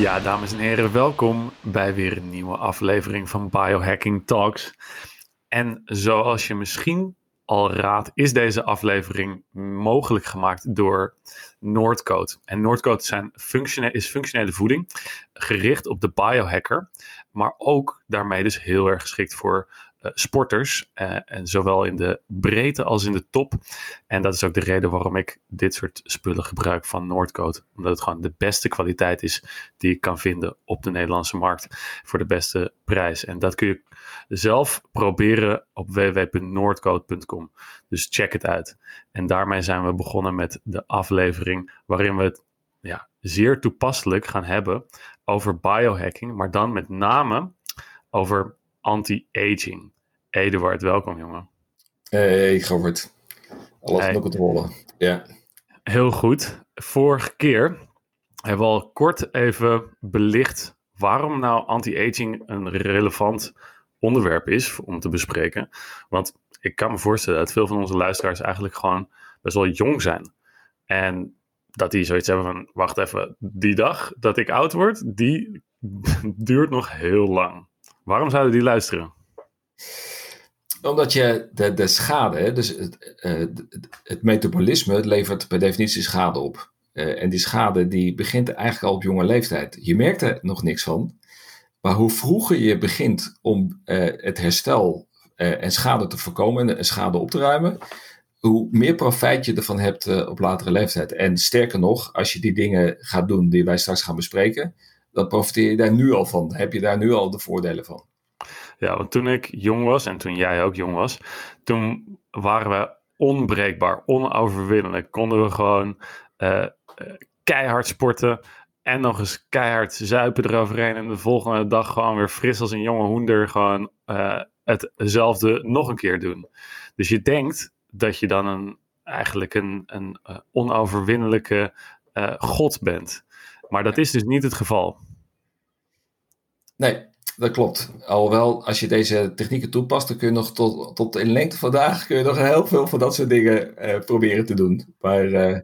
Ja, dames en heren, welkom bij weer een nieuwe aflevering van Biohacking Talks. En zoals je misschien al raadt, is deze aflevering mogelijk gemaakt door Noordcode. En Noordcode zijn is functionele voeding, gericht op de biohacker, maar ook daarmee dus heel erg geschikt voor sporters. Uh, en zowel in de breedte als in de top. En dat is ook de reden waarom ik dit soort spullen gebruik van Noordcoat. Omdat het gewoon de beste kwaliteit is die ik kan vinden op de Nederlandse markt. Voor de beste prijs. En dat kun je zelf proberen op www.noordcoat.com. Dus check het uit. En daarmee zijn we begonnen met de aflevering waarin we het ja, zeer toepasselijk gaan hebben over biohacking. Maar dan met name over anti-aging. Eduard, welkom jongen. Hey Govert, alles hey. het rollen. Ja. Heel goed. Vorige keer hebben we al kort even belicht waarom nou anti-aging een relevant onderwerp is om te bespreken. Want ik kan me voorstellen dat veel van onze luisteraars eigenlijk gewoon best wel jong zijn. En dat die zoiets hebben van, wacht even, die dag dat ik oud word, die duurt nog heel lang. Waarom zouden die luisteren? Omdat je de, de schade, dus het, uh, het metabolisme, het levert per definitie schade op. Uh, en die schade die begint eigenlijk al op jonge leeftijd. Je merkt er nog niks van. Maar hoe vroeger je begint om uh, het herstel en schade te voorkomen en schade op te ruimen, hoe meer profijt je ervan hebt op latere leeftijd. En sterker nog, als je die dingen gaat doen die wij straks gaan bespreken, dan profiteer je daar nu al van. Heb je daar nu al de voordelen van. Ja, want toen ik jong was en toen jij ook jong was, toen waren we onbreekbaar, onoverwinnelijk. Konden we gewoon uh, keihard sporten en nog eens keihard zuipen eroverheen. En de volgende dag gewoon weer fris als een jonge hoender gewoon uh, hetzelfde nog een keer doen. Dus je denkt dat je dan een, eigenlijk een, een onoverwinnelijke god bent. Maar dat is dus niet het geval. Nee, dat klopt. Alhoewel, als je deze technieken toepast, dan kun je nog tot, tot in lengte vandaag kun je nog heel veel van dat soort dingen uh, proberen te doen. Maar uh,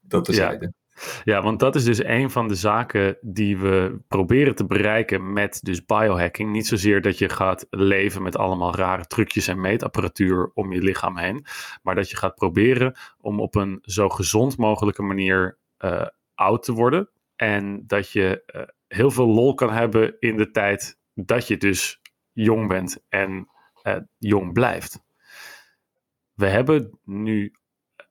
dat terzijde. Ja. Ja, want dat is dus een van de zaken die we proberen te bereiken met dus biohacking. Niet zozeer dat je gaat leven met allemaal rare trucjes en meetapparatuur om je lichaam heen, maar dat je gaat proberen om op een zo gezond mogelijke manier uh, oud te worden. En dat je uh, heel veel lol kan hebben in de tijd dat je dus jong bent en uh, jong blijft. We hebben nu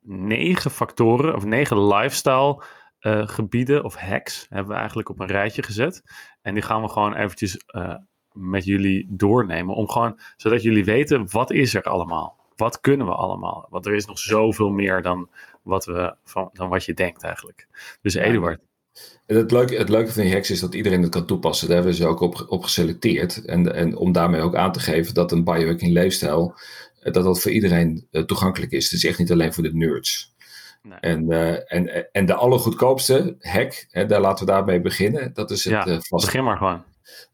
negen factoren of negen lifestyle uh, gebieden of hacks hebben we eigenlijk op een rijtje gezet. En die gaan we gewoon eventjes met jullie doornemen. Om gewoon, zodat jullie weten wat is er allemaal. Wat kunnen we allemaal? Want er is nog zoveel meer dan wat, we, van, dan wat je denkt eigenlijk. Dus Eduard, het leuke, het leuke van die hacks is dat iedereen het kan toepassen. Daar hebben ze ook op, op geselecteerd. En, en om daarmee ook aan te geven dat een biohacking leefstijl, eh, dat dat voor iedereen uh, toegankelijk is. Het is echt niet alleen voor de nerds. Nee. En, uh, en, en de allergoedkoopste hack, hè, daar laten we daarmee beginnen. Dat is het ja, vaste. Begin maar gewoon.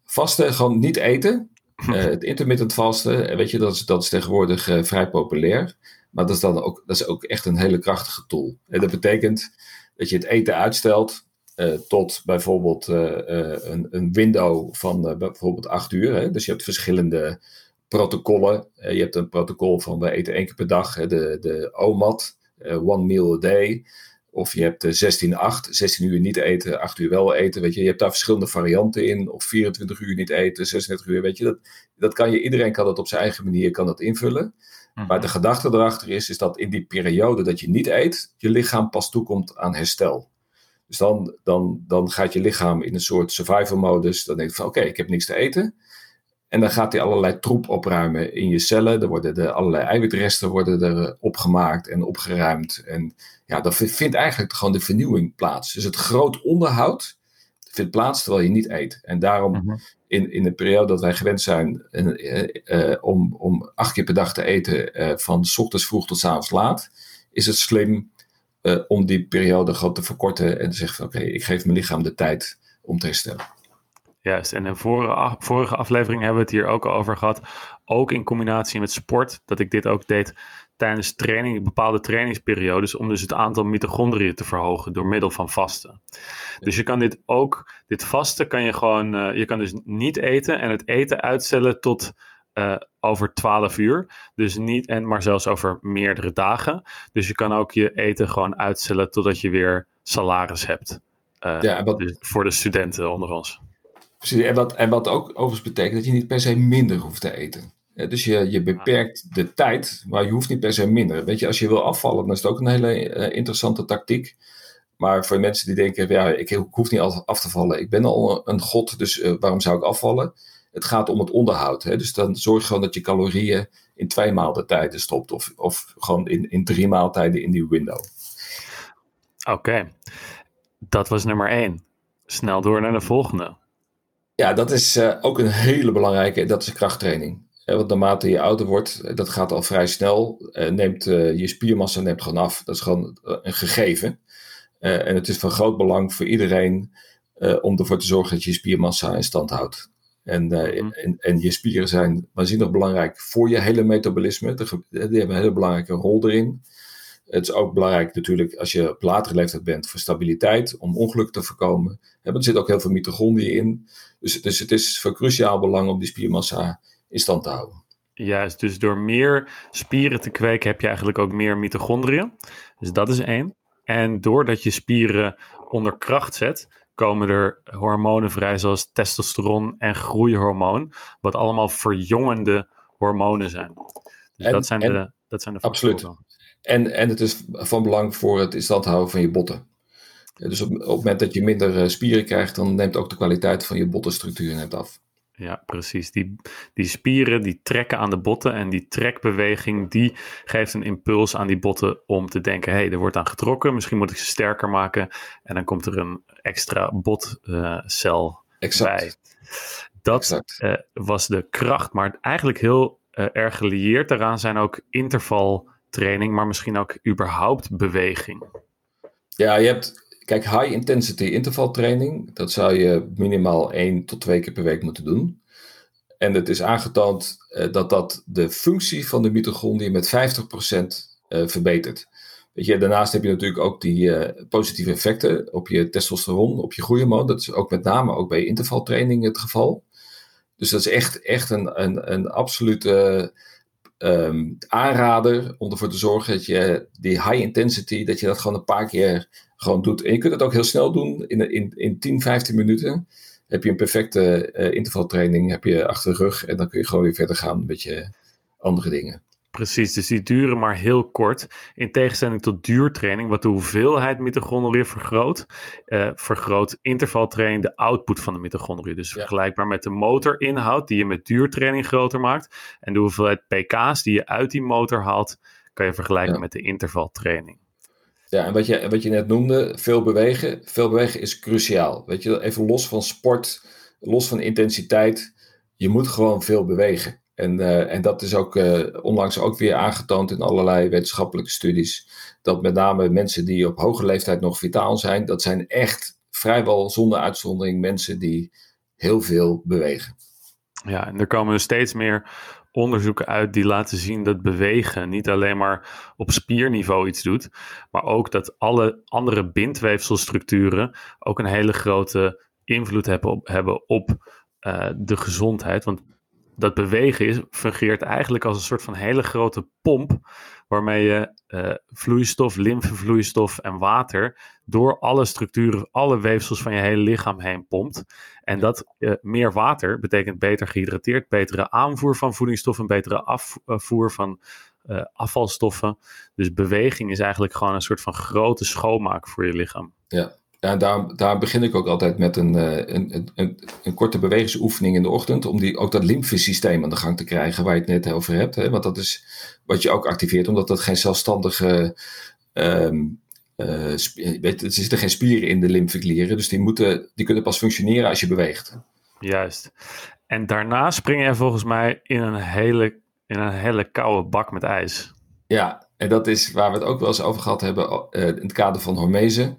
Vasten, gewoon niet eten. het intermittent vasten, weet je, dat is, dat is tegenwoordig vrij populair. Maar dat is dan ook, dat is ook echt een hele krachtige tool. En dat betekent dat je het eten uitstelt uh, tot bijvoorbeeld uh, uh, een, een, window van bijvoorbeeld acht uur. Hè? Dus je hebt verschillende protocollen. je hebt een protocol van we eten één keer per dag, hè? de, de OMAD, one meal a day. Of je hebt 16-8, 16 uur niet eten, 8 uur wel eten. Weet je. je hebt daar verschillende varianten in. Of 24 uur niet eten, 36 uur. Weet je. Dat, dat kan je, iedereen kan dat op zijn eigen manier kan dat invullen. Mhm. Maar de gedachte erachter is, is dat in die periode dat je niet eet, je lichaam pas toekomt aan herstel. Dus dan, dan, dan gaat je lichaam in een soort survival modus. Dan denk je van oké, okay, ik heb niks te eten. En dan gaat hij allerlei troep opruimen in je cellen. Er worden de, allerlei eiwitresten worden er opgemaakt en opgeruimd. En ja, dan vindt eigenlijk gewoon de vernieuwing plaats. Dus het groot onderhoud vindt plaats terwijl je niet eet. En daarom mhm. in, in de periode dat wij gewend zijn uh, uh, om, om acht keer per dag te eten, van s ochtends vroeg tot s avonds laat, is het slim uh, om die periode gewoon te verkorten en te zeggen van oké, ik geef mijn lichaam de tijd om te herstellen. Juist, en in vorige, vorige aflevering hebben we het hier ook al over gehad. Ook in combinatie met sport, dat ik dit ook deed tijdens training, bepaalde trainingsperiodes, om dus het aantal mitochondriën te verhogen door middel van vasten. Dus je kan dit ook, dit vasten kan je gewoon, uh, je kan dus niet eten en het eten uitstellen tot uh, over 12 uur. Dus niet, en maar zelfs over meerdere dagen. Dus je kan ook je eten gewoon uitstellen totdat je weer salaris hebt. Uh, ja, wat, dus voor de studenten onder ons. Precies, en wat, en wat ook overigens betekent dat je niet per se minder hoeft te eten. Dus je, je beperkt de tijd, maar je hoeft niet per se minder. Weet je, als je wil afvallen, dan is het ook een hele uh, interessante tactiek. Maar voor mensen die denken, ja, ik hoef niet altijd af te vallen. Ik ben al een god, dus uh, waarom zou ik afvallen? Het gaat om het onderhoud. Hè? Dus dan zorg gewoon dat je calorieën in twee maaltijden stopt. Of, of gewoon in, in drie maaltijden in die window. Oké, dat was nummer één. Snel door naar de volgende. Ja, dat is uh, ook een hele belangrijke. Dat is krachttraining. Want naarmate je ouder wordt, dat gaat al vrij snel, neemt je spiermassa neemt gewoon af. Dat is gewoon een gegeven. en het is van groot belang voor iedereen om ervoor te zorgen dat je spiermassa in stand houdt. En, mm. en, en, je spieren zijn waanzinnig belangrijk voor je hele metabolisme. Die hebben een hele belangrijke rol erin. Het is ook belangrijk natuurlijk als je op latere leeftijd bent voor stabiliteit, om ongeluk te voorkomen. Er zit ook heel veel mitochondriën in. Dus, dus het is van cruciaal belang om die spiermassa in stand te houden. Juist, dus door meer spieren te kweken heb je eigenlijk ook meer mitochondriën. Dus dat is één. En doordat je spieren onder kracht zet, komen er hormonen vrij zoals testosteron en groeihormoon, wat allemaal verjongende hormonen zijn. Dus dat, zijn de, dat zijn de Absoluut. En, en het is van belang voor het in stand houden van je botten. Dus op, op het moment dat je minder eh, spieren krijgt, dan neemt ook de kwaliteit van je bottenstructuur net af. Ja, precies. Die, die spieren die trekken aan de botten en die trekbeweging die geeft een impuls aan die botten om te denken, hé, hey, er wordt aan getrokken, misschien moet ik ze sterker maken en dan komt er een extra botcel uh, bij. Dat uh, was de kracht, maar eigenlijk heel uh, erg gelieerd daaraan zijn ook intervaltraining, maar misschien ook überhaupt beweging. Ja, je hebt Kijk, high intensity intervaltraining, dat zou je minimaal één tot twee keer per week moeten doen. En het is aangetoond uh, dat dat de functie van de mitochondriën met 50% uh, verbetert. Weet je, daarnaast heb je natuurlijk ook die uh, positieve effecten op je testosteron, op je groeihormoon. Dat is ook met name ook bij intervaltraining het geval. Dus dat is echt, echt een, een, een absolute um, aanrader om ervoor te zorgen dat je die high intensity, dat je dat gewoon een paar keer gewoon doet. En je kunt het ook heel snel doen, in, in, in 10, 15 minuten heb je een perfecte uh, intervaltraining heb je achter de rug en dan kun je gewoon weer verder gaan met je andere dingen. Precies, dus die duren maar heel kort. In tegenstelling tot duurtraining, wat de hoeveelheid mitochondriën vergroot, uh, vergroot intervaltraining de output van de mitochondriën. Dus vergelijkbaar met de motorinhoud die je met duurtraining groter maakt. En de hoeveelheid pk's die je uit die motor haalt, kan je vergelijken met de intervaltraining. Ja, en wat je, wat je net noemde, veel bewegen. Veel bewegen is cruciaal. Weet je, even los van sport, los van intensiteit. Je moet gewoon veel bewegen. En, uh, en dat is ook uh, onlangs ook weer aangetoond in allerlei wetenschappelijke studies. Dat met name mensen die op hoge leeftijd nog vitaal zijn, dat zijn echt vrijwel zonder uitzondering mensen die heel veel bewegen. Ja, en er komen steeds meer onderzoeken uit die laten zien dat bewegen niet alleen maar op spierniveau iets doet, maar ook dat alle andere bindweefselstructuren ook een hele grote invloed hebben op, hebben op uh, de gezondheid. Want dat bewegen is, fungeert eigenlijk als een soort van hele grote pomp. Waarmee je uh, vloeistof, lymfevloeistof en water door alle structuren, alle weefsels van je hele lichaam heen pompt. En dat uh, meer water betekent beter gehydrateerd, betere aanvoer van voedingsstoffen, betere afvoer van uh, afvalstoffen. Dus beweging is eigenlijk gewoon een soort van grote schoonmaak voor je lichaam. Ja, ja, daar, daar begin ik ook altijd met een, een, een, een, korte bewegingsoefening in de ochtend. Om die, ook dat lymfesysteem aan de gang te krijgen waar je het net over hebt. Hè? Want dat is wat je ook activeert, omdat dat geen zelfstandige. Um, uh, weet, er zitten geen spieren in de lymfeklieren. Dus die, moeten, die kunnen pas functioneren als je beweegt. Juist. En daarna spring je volgens mij in een hele, in een hele koude bak met ijs. Ja, en dat is waar we het ook wel eens over gehad hebben uh, in het kader van hormese.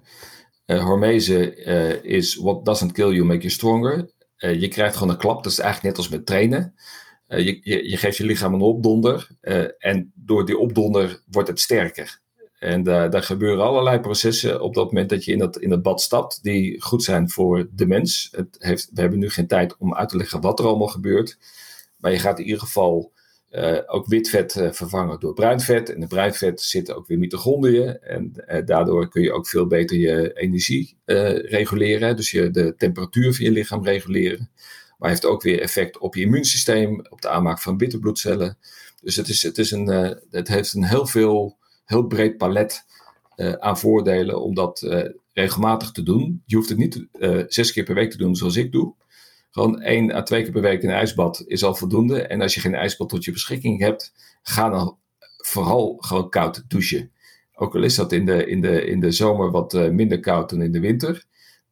Uh, hormese uh, is what doesn't kill you, make you stronger. je krijgt gewoon een klap. Dat is eigenlijk net als met trainen. je, je, je, geeft je lichaam een opdonder. en door die opdonder wordt het sterker. En daar gebeuren allerlei processen op dat moment dat je in dat, in dat bad stapt, die goed zijn voor de mens. Het heeft, we hebben nu geen tijd om uit te leggen wat er allemaal gebeurt. Maar je gaat in ieder geval uh, ook wit vet uh, vervangen door bruin vet. En in bruin vet zitten ook weer mitochondriën. En uh, daardoor kun je ook veel beter je energie reguleren. Dus je, de temperatuur van je lichaam reguleren. Maar heeft ook weer effect op je immuunsysteem, op de aanmaak van witte bloedcellen. Dus het, is, het, is een, het heeft een heel veel heel breed palet aan voordelen om dat regelmatig te doen. Je hoeft het niet zes keer per week te doen zoals ik doe. Gewoon één à twee keer per week een ijsbad is al voldoende. En als je geen ijsbad tot je beschikking hebt, ga dan vooral gewoon koud douchen. Ook al is dat in de, in de, in de zomer wat minder koud dan in de winter.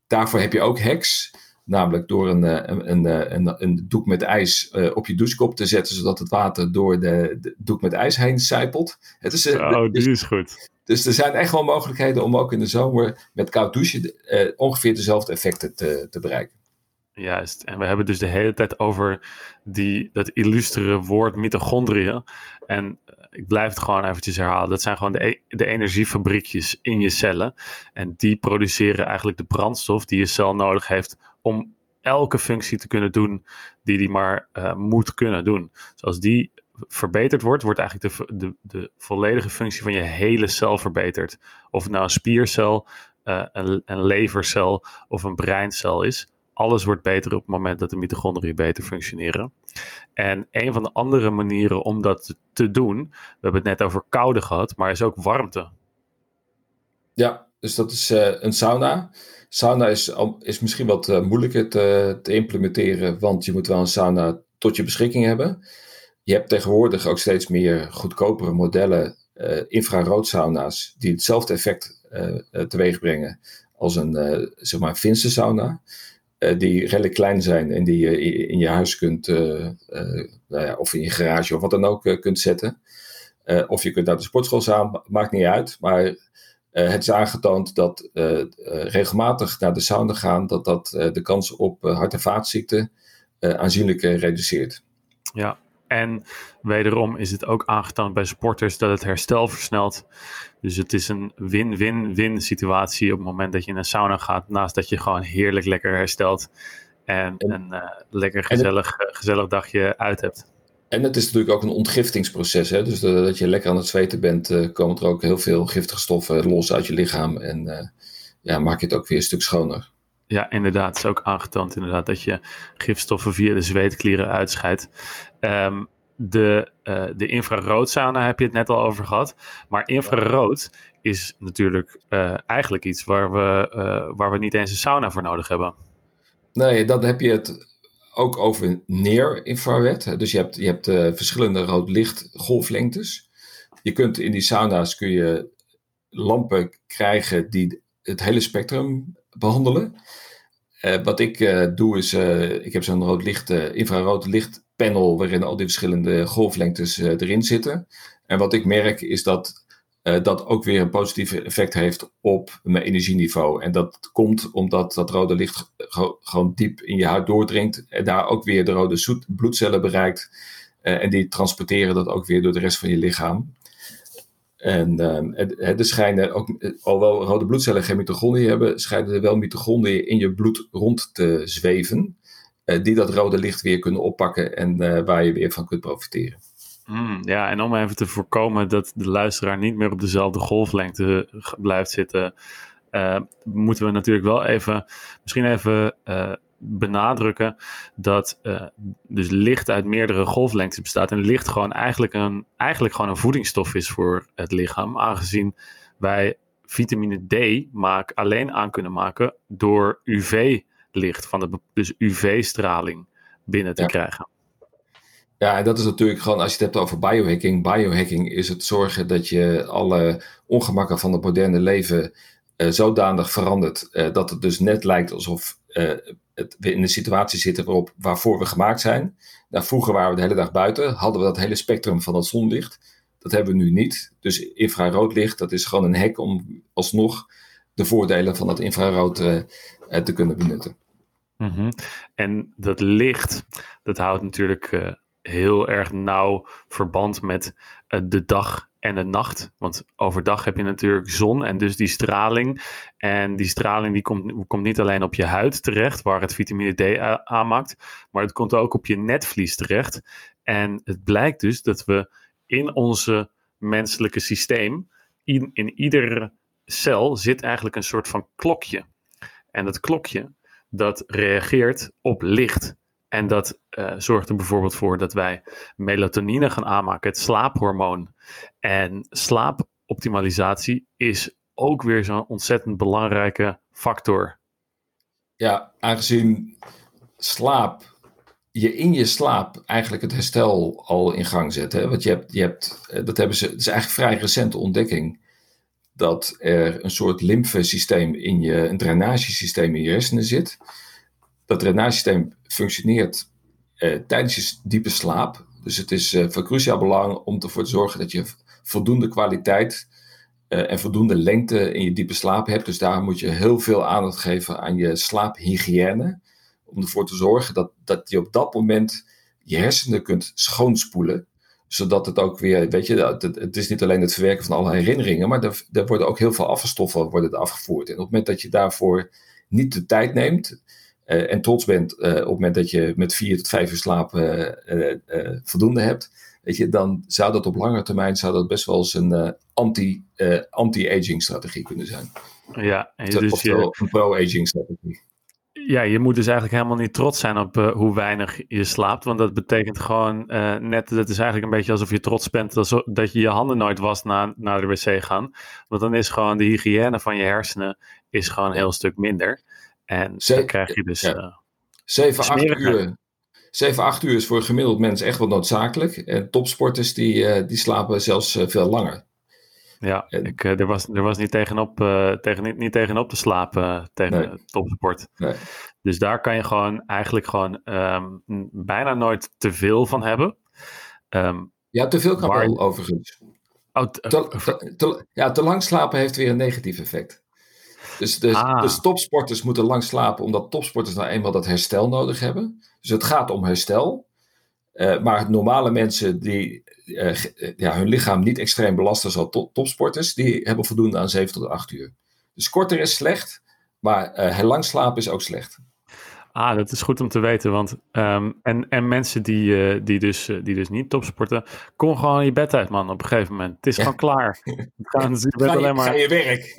Daarvoor heb je ook hacks. Namelijk door een, een, een, een, een doek met ijs op je douchekop te zetten, zodat het water door de, de doek met ijs heen sijpelt. Het is, oh, dus, is goed. Dus er zijn echt wel mogelijkheden om ook in de zomer met koud douchen uh, ongeveer dezelfde effecten te, te bereiken. Juist, en we hebben dus de hele tijd over die, dat illustere woord mitochondriën. En ik blijf het gewoon eventjes herhalen. Dat zijn gewoon de, e-, de energiefabriekjes in je cellen. En die produceren eigenlijk de brandstof die je cel nodig heeft om elke functie te kunnen doen die die maar uh, moet kunnen doen. Dus als die verbeterd wordt, wordt eigenlijk de, de, de volledige functie van je hele cel verbeterd. Of het nou een spiercel, uh, een, een levercel of een breincel is. Alles wordt beter op het moment dat de mitochondriën beter functioneren. En een van de andere manieren om dat te doen, we hebben het net over koude gehad, maar is ook warmte. Ja, dus dat is uh, een sauna. Sauna is, is misschien wat uh, moeilijker te, te, implementeren, want je moet wel een sauna tot je beschikking hebben. Je hebt tegenwoordig ook steeds meer goedkopere modellen, uh, infraroodsauna's, die hetzelfde effect teweeg brengen als een, zeg maar, Finse sauna. Die redelijk klein zijn en die je in je huis kunt, nou ja, of in je garage of wat dan ook kunt zetten. of je kunt naar de sportschool gaan, maakt niet uit. Maar het is aangetoond dat regelmatig naar de sauna gaan, dat dat de kans op hart- en vaatziekten aanzienlijk reduceert. Ja, en wederom is het ook aangetoond bij sporters dat het herstel versnelt. Dus het is een win-win-win situatie op het moment dat je in een sauna gaat, naast dat je gewoon heerlijk lekker herstelt en, een lekker gezellig, gezellig dagje uit hebt. En het is natuurlijk ook een ontgiftingsproces. Hè? Dus dat je lekker aan het zweten bent, uh, komen er ook heel veel giftige stoffen los uit je lichaam. En uh, ja, maak je het ook weer een stuk schoner. Ja, inderdaad. Het is ook aangetoond inderdaad dat je gifstoffen via de zweetklieren uitscheidt. Um, de, uh, de infraroodsauna heb je het net al over gehad. Maar infrarood is natuurlijk eigenlijk iets waar we, waar we niet eens een sauna voor nodig hebben. Nee, dan heb je het ook over neer-infrared. Dus je hebt, je hebt verschillende rood-licht golflengtes. Je kunt in die sauna's kun je lampen krijgen die het hele spectrum behandelen. Wat ik doe is, ik heb zo'n rood licht, infrarood lichtpanel waarin al die verschillende golflengtes erin zitten. En wat ik merk is dat uh, dat ook weer een positief effect heeft op mijn energieniveau. En dat komt omdat dat rode licht gewoon diep in je huid doordringt en daar ook weer de rode bloedcellen bereikt. Uh, en die transporteren dat ook weer door de rest van je lichaam. En uh, er schijnen ook, alhoewel rode bloedcellen geen mitochondriën hebben, schijnen er wel mitochondriën in je bloed rond te zweven. Die dat rode licht weer kunnen oppakken en waar je weer van kunt profiteren. Mm, ja, en om even te voorkomen dat de luisteraar niet meer op dezelfde golflengte blijft zitten, moeten we natuurlijk wel even, misschien even benadrukken dat dus licht uit meerdere golflengtes bestaat. En licht gewoon eigenlijk, een, eigenlijk gewoon een voedingsstof is voor het lichaam, aangezien wij vitamine D maak, alleen aan kunnen maken door UV-licht, van de, dus UV-straling binnen te krijgen. Ja, en dat is natuurlijk gewoon, als je het hebt over biohacking. Biohacking is het zorgen dat je alle ongemakken van het moderne leven uh, zodanig verandert. Uh, dat het dus net lijkt alsof uh, het, we in een situatie zitten waarop, waarvoor we gemaakt zijn. Nou, vroeger waren we de hele dag buiten, hadden we dat hele spectrum van het zonlicht. Dat hebben we nu niet. Dus infraroodlicht, dat is gewoon een hek om alsnog de voordelen van het infrarood te kunnen benutten. Mhm. En dat licht, dat houdt natuurlijk uh, heel erg nauw verband met uh, de dag en de nacht. Want overdag heb je natuurlijk zon en dus die straling. En die straling die komt, komt niet alleen op je huid terecht, waar het vitamine D aanmaakt, maar het komt ook op je netvlies terecht. En het blijkt dus dat we in onze menselijke systeem, in, in iedere cel zit eigenlijk een soort van klokje. En dat klokje, dat reageert op licht. En dat uh, zorgt er bijvoorbeeld voor dat wij melatonine gaan aanmaken, het slaaphormoon. En slaapoptimalisatie is ook weer zo'n ontzettend belangrijke factor. Ja, aangezien slaap, je in je slaap eigenlijk het herstel al in gang zet. Hè? Want je hebt, je hebt, eh, dat hebben ze, het is eigenlijk vrij recente ontdekking dat er een soort lymfesysteem in je, een drainagesysteem in je hersenen zit. Dat drainagesysteem functioneert eh, tijdens je diepe slaap. Dus het is eh, van cruciaal belang om ervoor te zorgen dat je voldoende kwaliteit uh, en voldoende lengte in je diepe slaap hebt. Dus daar moet je heel veel aandacht geven aan je slaaphygiëne. Om ervoor te zorgen dat, dat je op dat moment je hersenen kunt schoonspoelen zodat het ook weer, weet je, het, is niet alleen het verwerken van alle herinneringen, maar er, er worden ook heel veel afvalstoffen worden afgevoerd. En op het moment dat je daarvoor niet de tijd neemt uh, en trots bent uh, op het moment dat je met vier tot vijf uur slaap uh, voldoende hebt, weet je, dan zou dat op lange termijn zou dat best wel eens een anti, anti-aging strategie kunnen zijn. Ja, en dus Oftewel, je... een pro-aging strategie. Ja, je moet dus eigenlijk helemaal niet trots zijn op uh, hoe weinig je slaapt. Want dat betekent gewoon uh, net, dat is eigenlijk een beetje alsof je trots bent dat, dat je je handen nooit was na, naar de wc gaan. Want dan is gewoon de hygiëne van je hersenen is gewoon een heel stuk minder. En dan krijg je dus... Ja. Uh, 7, 8 uur. 7, 8 uur is voor een gemiddeld mens echt wel noodzakelijk. En topsporters die, die slapen zelfs veel langer. Ja, ik, eh, er, was, er was niet tegenop, uh, tegen, niet, niet tegenop te slapen tegen nee. topsport. Nee. Dus daar kan je gewoon eigenlijk gewoon um, bijna nooit te veel van hebben. Um, ja, te veel kan waar... wel overigens. Oh, te, te, te, ja, te lang slapen heeft weer een negatief effect. Dus, dus, ah. dus topsporters moeten lang slapen, omdat topsporters nou eenmaal dat herstel nodig hebben. Dus het gaat om herstel. Uh, maar normale mensen die uh, ja, hun lichaam niet extreem belasten, zoals to topsporters, die hebben voldoende aan 7 tot 8 uur. Dus korter is slecht, maar uh, heel lang slapen is ook slecht. Ah, dat is goed om te weten. Want, um, en, en mensen die, uh, die, dus, die dus niet topsporten, kom gewoon je bed uit, man, op een gegeven moment. Het is ja. gewoon klaar. Gaan, je, bent alleen maar, ga je werk.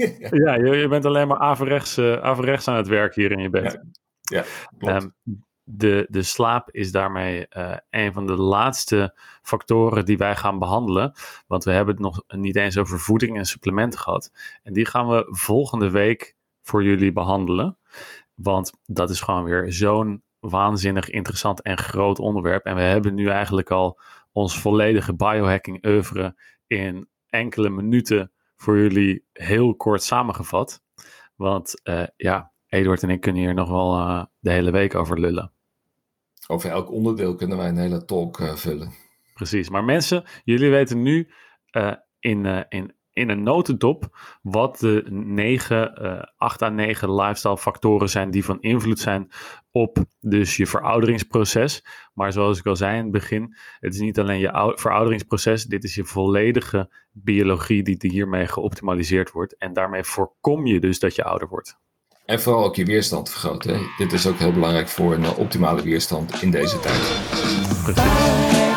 ja, je, je bent alleen maar averechts, averechts aan het werk hier in je bed. Ja. Um, de, de slaap is daarmee uh, een van de laatste factoren die wij gaan behandelen. Want we hebben het nog niet eens over voeding en supplementen gehad. En die gaan we volgende week voor jullie behandelen. Want dat is gewoon weer zo'n waanzinnig interessant en groot onderwerp. En we hebben nu eigenlijk al ons volledige biohacking oeuvre in enkele minuten voor jullie heel kort samengevat. Want uh, ja, Eduard en ik kunnen hier nog wel uh, de hele week over lullen. Over elk onderdeel kunnen wij een hele talk uh, vullen. Precies, maar mensen, jullie weten nu uh, in, uh, in, in een notendop wat de 9, 8 à 9 lifestyle factoren zijn die van invloed zijn op dus je verouderingsproces. Maar zoals ik al zei in het begin, het is niet alleen je verouderingsproces, dit is je volledige biologie die hiermee geoptimaliseerd wordt. En daarmee voorkom je dus dat je ouder wordt. En vooral ook je weerstand vergroten. Dit is ook heel belangrijk voor een optimale weerstand in deze tijd.